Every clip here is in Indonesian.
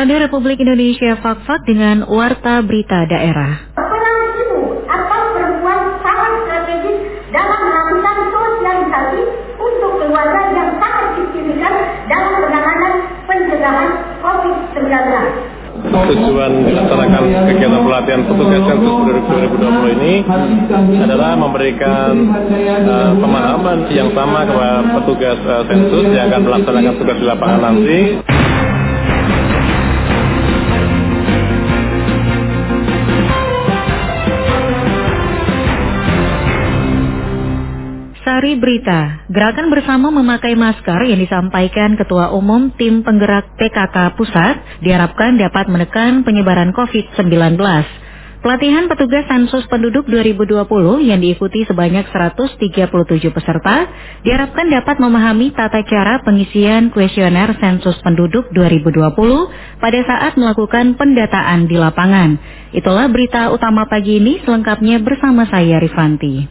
Radio Republik Indonesia Fakfak dengan Warta Berita Daerah. Peran ibu atau perempuan sangat strategis dalam melakukan sosialisasi untuk keluarga yang sangat signifikan dalam penanganan pencegahan COVID-19. Tujuan dilaksanakan kegiatan pelatihan petugas sensus 2020 ini adalah memberikan uh, pemahaman yang sama kepada petugas uh, sensus yang akan melaksanakan tugas di lapangan nanti. Sari Berita, gerakan bersama memakai masker yang disampaikan Ketua Umum Tim Penggerak PKK Pusat diharapkan dapat menekan penyebaran COVID-19. Pelatihan petugas sensus penduduk 2020 yang diikuti sebanyak 137 peserta diharapkan dapat memahami tata cara pengisian kuesioner sensus penduduk 2020 pada saat melakukan pendataan di lapangan. Itulah berita utama pagi ini selengkapnya bersama saya Rifanti.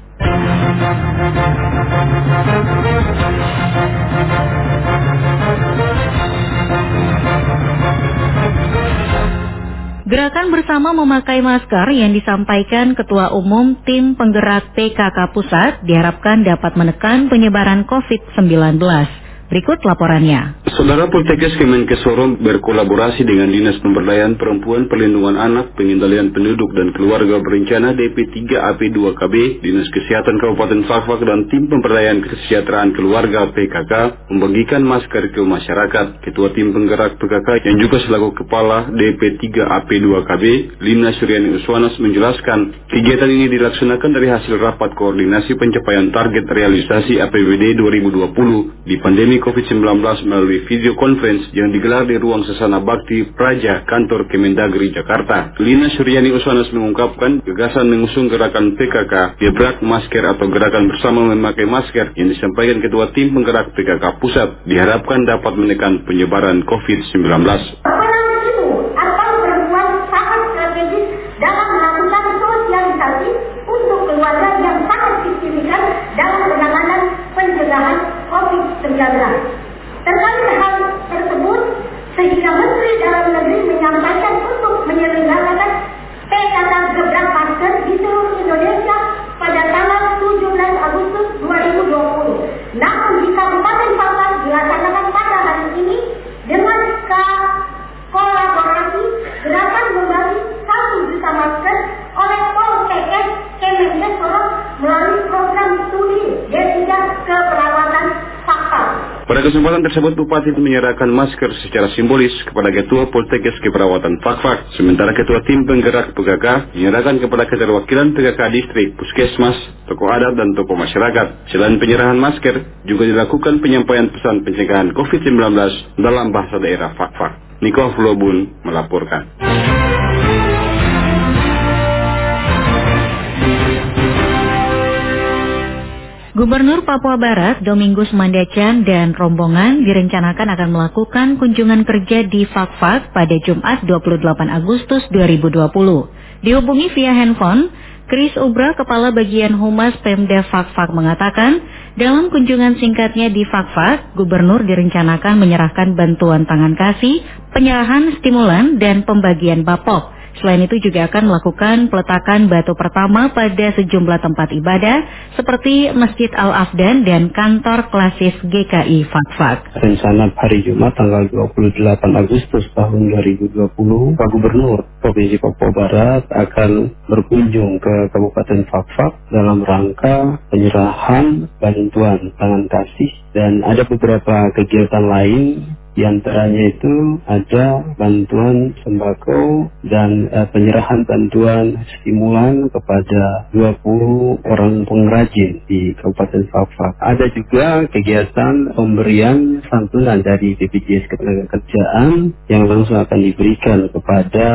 Gerakan bersama memakai masker yang disampaikan Ketua Umum Tim Penggerak PKK Pusat diharapkan dapat menekan penyebaran COVID-19. Berikut laporannya. Saudara Poltekkes Kemenkes Sorong berkolaborasi dengan Dinas Pemberdayaan Perempuan Perlindungan Anak, Pengendalian Penduduk dan Keluarga Berencana DP3 AP2KB, Dinas Kesehatan Kabupaten Fakfak dan Tim Pemberdayaan Kesejahteraan Keluarga PKK membagikan masker ke masyarakat. Ketua Tim Penggerak PKK yang juga selaku Kepala DP3 AP2KB, Lina Suryani Uswanas menjelaskan, kegiatan ini dilaksanakan dari hasil rapat koordinasi pencapaian target realisasi APBD 2020 di pandemi COVID-19 melalui video conference yang digelar di ruang Sesana Bakti Praja Kantor Kemendagri Jakarta. Lina Suryani Uswanas mengungkapkan gagasan mengusung gerakan PKK Gebrak Masker atau gerakan bersama memakai masker yang disampaikan Ketua Tim Penggerak PKK Pusat diharapkan dapat menekan penyebaran COVID-19. Peran ibu atau perempuan sangat strategis dalam melakukan sosialisasi untuk keluarga yang sangat signifikan dalam penanganan pencegahan COVID-19. Terkait hal tersebut, sehingga Menteri Dalam Negeri menyampaikan untuk menyelenggarakan PKK Gebrak Masker di seluruh Indonesia pada tanggal 17 Agustus 2020. Namun di Kabupaten Papua dilaksanakan pada hari ini dengan kolaborasi gerakan membagi satu juta masker oleh Poltekkes Kemenkes Sorong melalui program studi D3 keperawatan fakta. Pada kesempatan tersebut, Bupati menyerahkan masker secara simbolis kepada Ketua Poltekkes Keperawatan Fakfak, sementara Ketua Tim Penggerak PKK menyerahkan kepada keterwakilan PKK Distrik, Puskesmas, tokoh adat, dan tokoh masyarakat. Selain penyerahan masker, juga dilakukan penyampaian pesan pencegahan COVID-19 dalam bahasa daerah Fakfak. Niko Flobun melaporkan. Gubernur Papua Barat Domingus Mandacan dan rombongan direncanakan akan melakukan kunjungan kerja di Fakfak pada Jumat 28 Agustus 2020. Dihubungi via handphone, Chris Ubra, Kepala Bagian Humas Pemda Fakfak mengatakan, dalam kunjungan singkatnya di Fakfak, Gubernur direncanakan menyerahkan bantuan tangan kasih, penyerahan stimulan, dan pembagian bapok. Selain itu juga akan melakukan peletakan batu pertama pada sejumlah tempat ibadah seperti Masjid Al-Afdan dan kantor klasis GKI Fakfak. Rencana hari Jumat tanggal 28 Agustus tahun 2020, Pak Gubernur Provinsi Papua Barat akan berkunjung ke Kabupaten Fakfak dalam rangka penyerahan bantuan tangan kasih dan ada beberapa kegiatan lain di antaranya itu ada bantuan sembako dan eh, penyerahan bantuan stimulan kepada 20 orang pengrajin di Kabupaten Fakfak. Ada juga kegiatan pemberian santunan dari BPJS Ketenagakerjaan yang langsung akan diberikan kepada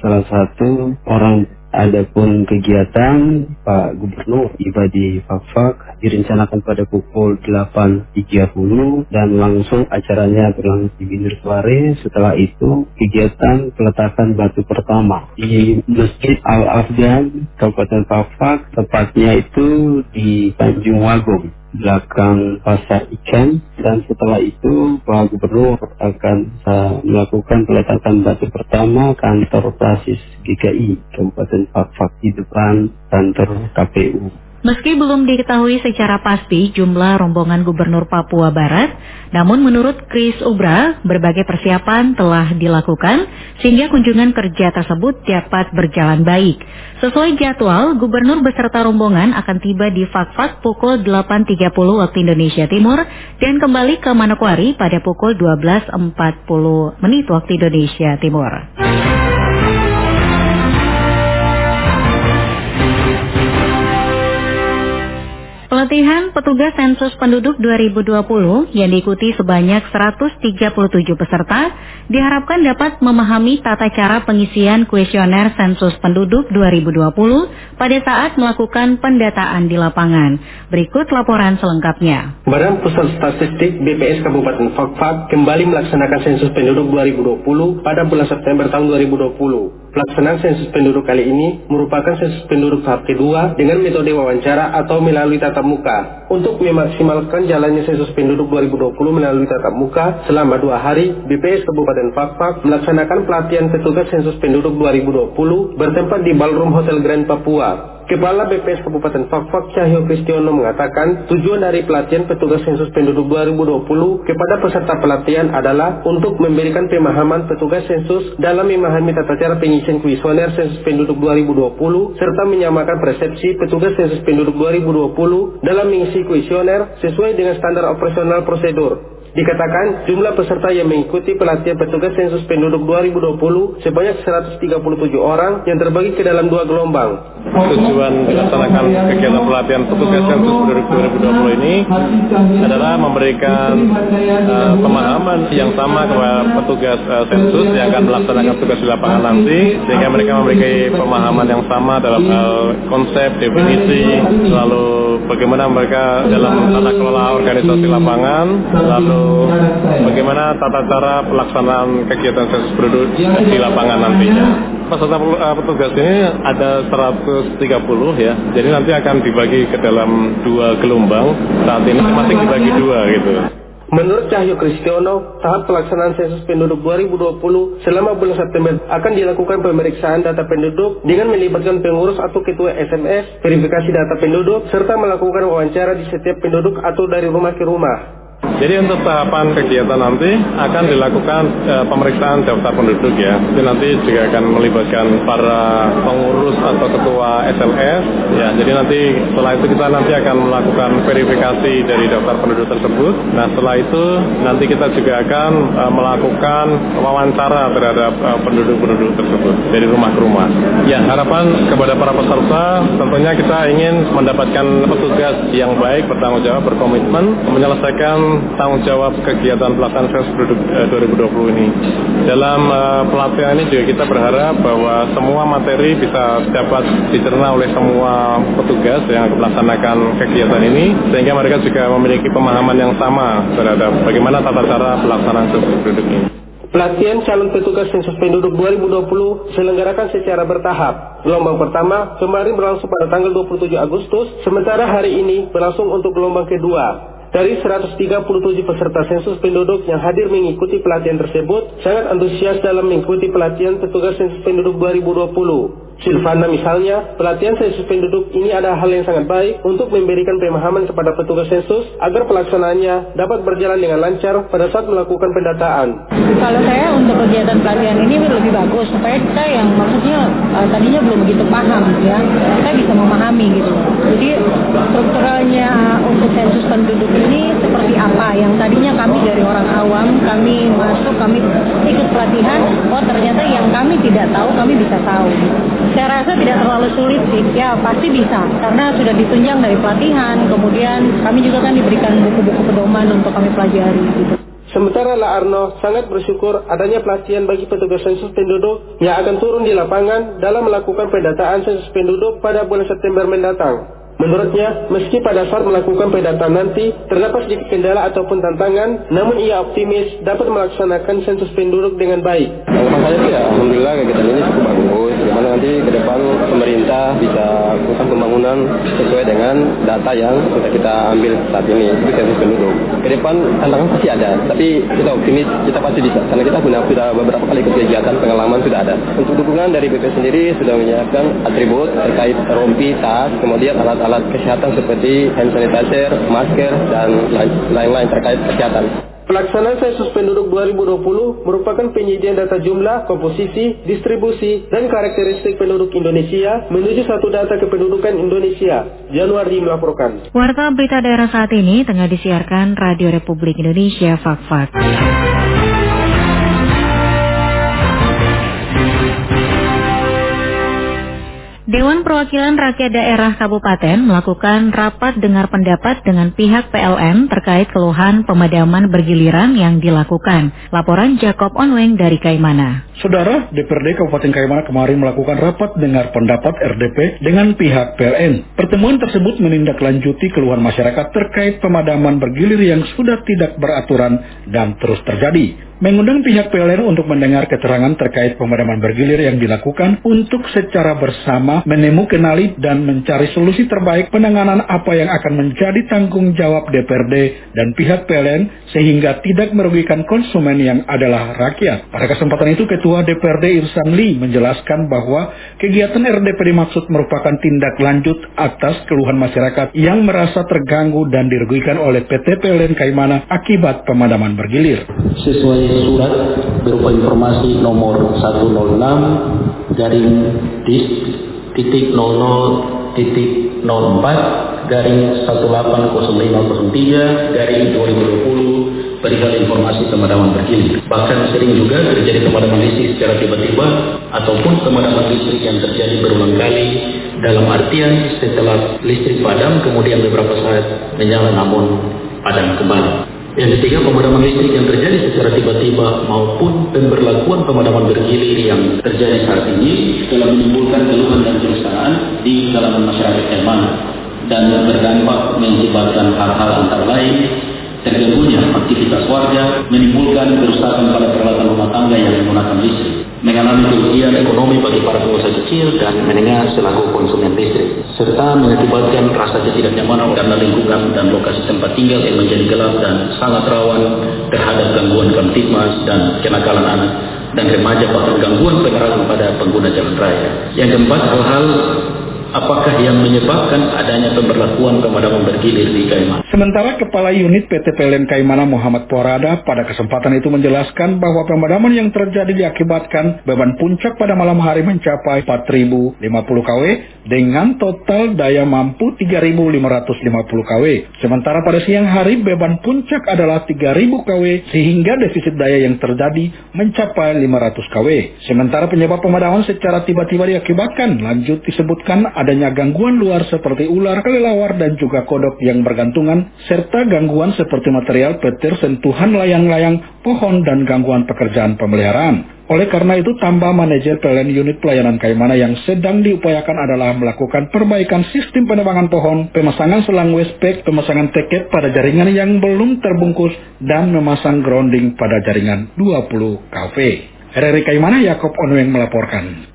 salah satu orang Adapun kegiatan Pak Gubernur tiba di Fakfak direncanakan pada pukul 8.30 dan langsung acaranya berlangsung di Binir Suare. Setelah itu kegiatan peletakan batu pertama di Masjid Al-Afgan Kabupaten Fakfak tepatnya itu di Tanjung Wagum belakang pasar ikan dan setelah itu Pak Gubernur akan uh, melakukan peletakan batu pertama kantor basis GKI Kabupaten Fakfak di depan kantor KPU. Meski belum diketahui secara pasti jumlah rombongan Gubernur Papua Barat, namun menurut Chris Ubra, berbagai persiapan telah dilakukan sehingga kunjungan kerja tersebut dapat berjalan baik. Sesuai jadwal, Gubernur beserta rombongan akan tiba di Fakfak pukul 8.30 waktu Indonesia Timur dan kembali ke Manokwari pada pukul 12.40 menit waktu Indonesia Timur. Pelatihan petugas sensus penduduk 2020 yang diikuti sebanyak 137 peserta diharapkan dapat memahami tata cara pengisian kuesioner sensus penduduk 2020 pada saat melakukan pendataan di lapangan. Berikut laporan selengkapnya. Badan Pusat Statistik BPS Kabupaten Fakfak kembali melaksanakan sensus penduduk 2020 pada bulan September tahun 2020. Pelaksanaan sensus penduduk kali ini merupakan sensus penduduk tahap kedua dengan metode wawancara atau melalui tatap muka. Untuk memaksimalkan jalannya sensus penduduk 2020 melalui tatap muka selama dua hari, BPS Kabupaten Fakfak melaksanakan pelatihan petugas sensus penduduk 2020 bertempat di Ballroom Hotel Grand Papua. Kepala BPS Kabupaten Fakfak Cahyo Kristiono mengatakan tujuan dari pelatihan petugas sensus penduduk 2020 kepada peserta pelatihan adalah untuk memberikan pemahaman petugas sensus dalam memahami tata cara pengisian kuesioner sensus penduduk 2020 serta menyamakan persepsi petugas sensus penduduk 2020 dalam mengisi kuesioner sesuai dengan standar operasional prosedur. Dikatakan jumlah peserta yang mengikuti pelatihan petugas sensus penduduk 2020 sebanyak 137 orang yang terbagi ke dalam dua gelombang. Tujuan dilaksanakan kegiatan pelatihan petugas sensus penduduk 2020 ini adalah memberikan uh, pemahaman yang sama kepada petugas uh, sensus yang akan melaksanakan tugas di lapangan nanti sehingga mereka memiliki pemahaman yang sama dalam uh, konsep, definisi, lalu bagaimana mereka dalam tata kelola organisasi lapangan, lalu bagaimana tata cara pelaksanaan kegiatan sensus penduduk di lapangan nantinya. Peserta uh, petugas ini ada 130 ya, jadi nanti akan dibagi ke dalam dua gelombang. Saat ini masih dibagi dua gitu. Menurut Cahyo Kristiono, tahap pelaksanaan sensus penduduk 2020 selama bulan September akan dilakukan pemeriksaan data penduduk dengan melibatkan pengurus atau ketua SMS, verifikasi data penduduk, serta melakukan wawancara di setiap penduduk atau dari rumah ke rumah. Jadi untuk tahapan kegiatan nanti akan dilakukan e, pemeriksaan daftar penduduk ya. Jadi nanti juga akan melibatkan para pengurus atau ketua SLS ya. Jadi nanti setelah itu kita nanti akan melakukan verifikasi dari daftar penduduk tersebut. Nah setelah itu nanti kita juga akan e, melakukan wawancara terhadap e, penduduk-penduduk tersebut dari rumah ke rumah. Ya harapan kepada para peserta tentunya kita ingin mendapatkan petugas yang baik bertanggung jawab berkomitmen menyelesaikan tanggung jawab kegiatan pelaksanaan eh, 2020 ini. Dalam eh, pelatihan ini juga kita berharap bahwa semua materi bisa dapat dicerna oleh semua petugas yang melaksanakan kegiatan ini sehingga mereka juga memiliki pemahaman yang sama terhadap bagaimana tata cara pelaksanaan sensus penduduk ini. Pelatihan calon petugas sensus penduduk 2020 diselenggarakan secara bertahap. Gelombang pertama kemarin berlangsung pada tanggal 27 Agustus, sementara hari ini berlangsung untuk gelombang kedua. Dari 137 peserta sensus penduduk yang hadir mengikuti pelatihan tersebut, sangat antusias dalam mengikuti pelatihan petugas sensus penduduk 2020. Silvana misalnya, pelatihan sensus penduduk ini ada hal yang sangat baik untuk memberikan pemahaman kepada petugas sensus agar pelaksanaannya dapat berjalan dengan lancar pada saat melakukan pendataan. Kalau saya untuk kegiatan pelatihan ini lebih bagus supaya kita yang maksudnya uh, tadinya belum begitu paham ya, kita bisa memahami gitu. Jadi strukturalnya untuk sensus penduduk ini seperti apa yang tadinya kami dari orang awam, kami masuk, kami ikut pelatihan, oh ternyata yang kami tidak tahu kami bisa tahu. Gitu. Saya rasa tidak terlalu sulit sih, ya pasti bisa karena sudah ditunjang dari pelatihan, kemudian kami juga kan diberikan buku-buku pedoman untuk kami pelajari gitu. Sementara La Arno sangat bersyukur adanya pelatihan bagi petugas sensus penduduk yang akan turun di lapangan dalam melakukan pendataan sensus penduduk pada bulan September mendatang. Menurutnya, meski pada saat melakukan pendataan nanti terdapat sedikit kendala ataupun tantangan, namun ia optimis dapat melaksanakan sensus penduduk dengan baik. Harapan saya sih ya, alhamdulillah kegiatan ini cukup bagus. Bagaimana nanti ke depan pemerintah bisa melakukan pembangunan sesuai dengan data yang sudah kita ambil saat ini, itu sensus penduduk. Ke depan tantangan pasti ada, tapi kita optimis, kita pasti bisa. Karena kita punya sudah beberapa kali kegiatan, pengalaman sudah ada. Untuk dukungan dari BP sendiri sudah menyiapkan atribut terkait rompi, tas, kemudian alat alat kesehatan seperti hand sanitizer, masker, dan lain-lain terkait kesehatan. Pelaksanaan sensus penduduk 2020 merupakan penyediaan data jumlah, komposisi, distribusi, dan karakteristik penduduk Indonesia menuju satu data kependudukan Indonesia. Januari melaporkan. Warta berita daerah saat ini tengah disiarkan Radio Republik Indonesia Fakfak. Dewan Perwakilan Rakyat Daerah Kabupaten melakukan rapat dengar pendapat dengan pihak PLN terkait keluhan pemadaman bergiliran yang dilakukan. Laporan Jacob Onweng dari Kaimana. Saudara, DPRD Kabupaten Kaimana kemarin melakukan rapat dengar pendapat RDP dengan pihak PLN. Pertemuan tersebut menindaklanjuti keluhan masyarakat terkait pemadaman bergilir yang sudah tidak beraturan dan terus terjadi mengundang pihak PLN untuk mendengar keterangan terkait pemadaman bergilir yang dilakukan untuk secara bersama menemukan kenali dan mencari solusi terbaik penanganan apa yang akan menjadi tanggung jawab DPRD dan pihak PLN sehingga tidak merugikan konsumen yang adalah rakyat. Pada kesempatan itu Ketua DPRD Irsan Lee menjelaskan bahwa kegiatan RDP dimaksud merupakan tindak lanjut atas keluhan masyarakat yang merasa terganggu dan dirugikan oleh PT PLN Kaimana akibat pemadaman bergilir. Sesuai surat berupa informasi nomor 106 garing dis titik 00 titik 04 garing 180503 garing 2020 perihal informasi pemadaman bergilir. Bahkan sering juga terjadi pemadaman listrik secara tiba-tiba ataupun pemadaman listrik yang terjadi berulang kali dalam artian setelah listrik padam kemudian beberapa saat menyala namun padam kembali. Yang ketiga, pemadaman listrik yang terjadi secara tiba-tiba maupun pemberlakuan pemadaman bergilir yang terjadi saat ini telah menimbulkan keluhan dan keresahan di kalangan masyarakat mana dan berdampak menyebabkan hal-hal antara lain terganggunya aktivitas warga, menimbulkan kerusakan pada peralatan rumah tangga yang menggunakan listrik mengalami kerugian ekonomi bagi para pengusaha kecil dan menengah selaku konsumen listrik, serta mengakibatkan rasa ketidaknyamanan karena lingkungan dan lokasi tempat tinggal yang menjadi gelap dan sangat rawan terhadap gangguan kamtipmas dan kenakalan anak dan remaja bahkan gangguan pengerangan pada pengguna jalan raya. Yang keempat, hal-hal apakah yang menyebabkan adanya pemberlakuan pemadaman bergilir di Kaimana. Sementara Kepala Unit PT PLN Kaimana Muhammad Porada pada kesempatan itu menjelaskan bahwa pemadaman yang terjadi diakibatkan beban puncak pada malam hari mencapai 4.050 kW dengan total daya mampu 3.550 kW. Sementara pada siang hari beban puncak adalah 3.000 kW sehingga defisit daya yang terjadi mencapai 500 kW. Sementara penyebab pemadaman secara tiba-tiba diakibatkan lanjut disebutkan adanya gangguan luar seperti ular, kelelawar, dan juga kodok yang bergantungan, serta gangguan seperti material petir, sentuhan layang-layang, pohon, dan gangguan pekerjaan pemeliharaan. Oleh karena itu, tambah manajer PLN unit pelayanan Kaimana yang sedang diupayakan adalah melakukan perbaikan sistem penebangan pohon, pemasangan selang westpack, pemasangan teket pada jaringan yang belum terbungkus, dan memasang grounding pada jaringan 20 kV. RRI Kaimana, Yakob Onweng melaporkan.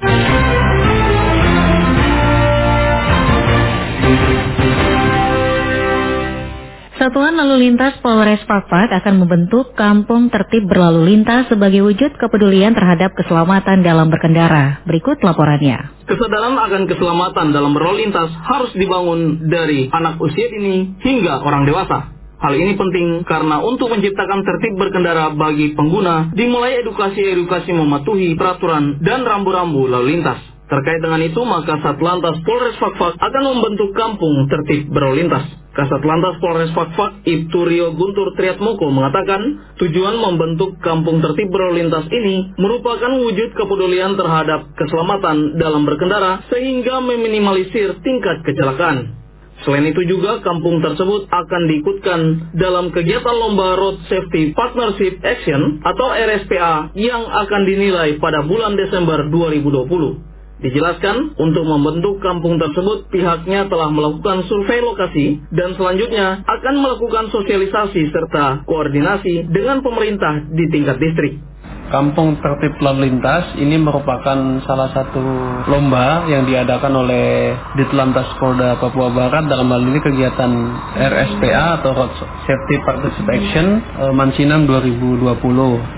Satuan Lalu Lintas Polres Fakfak akan membentuk kampung tertib berlalu lintas sebagai wujud kepedulian terhadap keselamatan dalam berkendara. Berikut laporannya. Kesadaran akan keselamatan dalam berlalu lintas harus dibangun dari anak usia dini hingga orang dewasa. Hal ini penting karena untuk menciptakan tertib berkendara bagi pengguna, dimulai edukasi-edukasi mematuhi peraturan dan rambu-rambu lalu lintas. Terkait dengan itu, maka Satlantas Polres Fakfak akan membentuk kampung tertib berlalu lintas. Kasat Lantas Polres Fakfak Ibtu Rio Guntur Triatmoko mengatakan tujuan membentuk kampung tertib berlalu lintas ini merupakan wujud kepedulian terhadap keselamatan dalam berkendara sehingga meminimalisir tingkat kecelakaan. Selain itu juga kampung tersebut akan diikutkan dalam kegiatan lomba Road Safety Partnership Action atau RSPA yang akan dinilai pada bulan Desember 2020. Dijelaskan, untuk membentuk kampung tersebut pihaknya telah melakukan survei lokasi dan selanjutnya akan melakukan sosialisasi serta koordinasi dengan pemerintah di tingkat distrik. Kampung Tertib Lalu Lintas ini merupakan salah satu lomba yang diadakan oleh Ditlantas Polda Papua Barat dalam hal ini kegiatan RSPA atau Road Safety Participation eh, Mansinam 2020.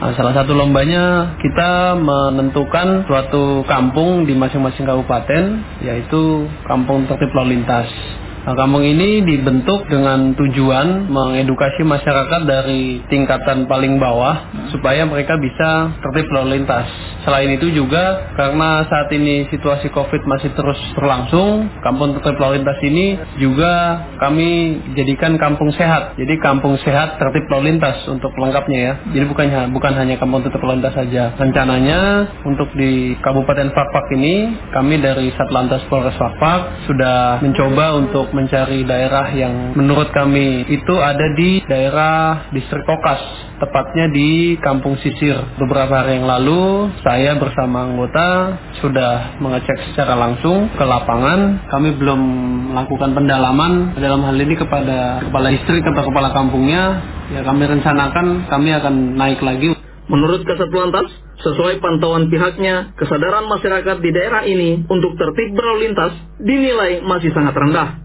Nah, salah satu lombanya kita menentukan suatu kampung di masing-masing kabupaten yaitu Kampung Tertib Lalu Lintas. Nah, kampung ini dibentuk dengan tujuan mengedukasi masyarakat dari tingkatan paling bawah supaya mereka bisa tertib lalu lintas. Selain itu juga karena saat ini situasi COVID masih terus berlangsung, kampung tertib lalu lintas ini juga kami jadikan kampung sehat. Jadi kampung sehat tertib lalu lintas untuk pelengkapnya ya. Jadi bukan bukan hanya kampung tertib lalu lintas saja. Rencananya untuk di Kabupaten Fakfak ini kami dari Satlantas Polres Fakfak sudah mencoba untuk mencari daerah yang menurut kami itu ada di daerah distrik Kokas, tepatnya di Kampung Sisir. Beberapa hari yang lalu saya bersama anggota sudah mengecek secara langsung ke lapangan. Kami belum melakukan pendalaman dalam hal ini kepada kepala distrik atau kepala kampungnya. Ya kami rencanakan kami akan naik lagi. Menurut Kasat Lantas, sesuai pantauan pihaknya, kesadaran masyarakat di daerah ini untuk tertib berlalu lintas dinilai masih sangat rendah.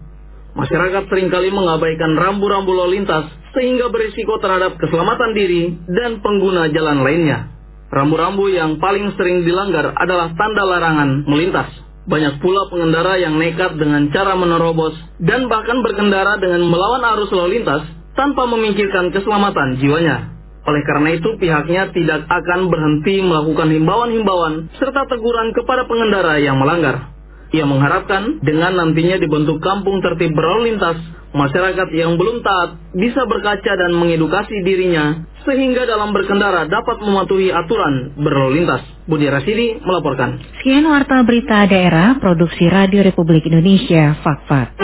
Masyarakat sering kali mengabaikan rambu-rambu lalu lintas sehingga berisiko terhadap keselamatan diri dan pengguna jalan lainnya. Rambu-rambu yang paling sering dilanggar adalah tanda larangan melintas. Banyak pula pengendara yang nekat dengan cara menerobos dan bahkan berkendara dengan melawan arus lalu lintas tanpa memikirkan keselamatan jiwanya. Oleh karena itu pihaknya tidak akan berhenti melakukan himbauan-himbauan serta teguran kepada pengendara yang melanggar. Ia mengharapkan dengan nantinya dibentuk kampung tertib berlalu lintas, masyarakat yang belum taat bisa berkaca dan mengedukasi dirinya sehingga dalam berkendara dapat mematuhi aturan berlalu lintas. Budi Rasidi melaporkan. Sekian Warta Berita Daerah Produksi Radio Republik Indonesia, Fakfak.